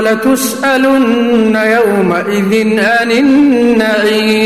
لتسألن يومئذ عن النعيم.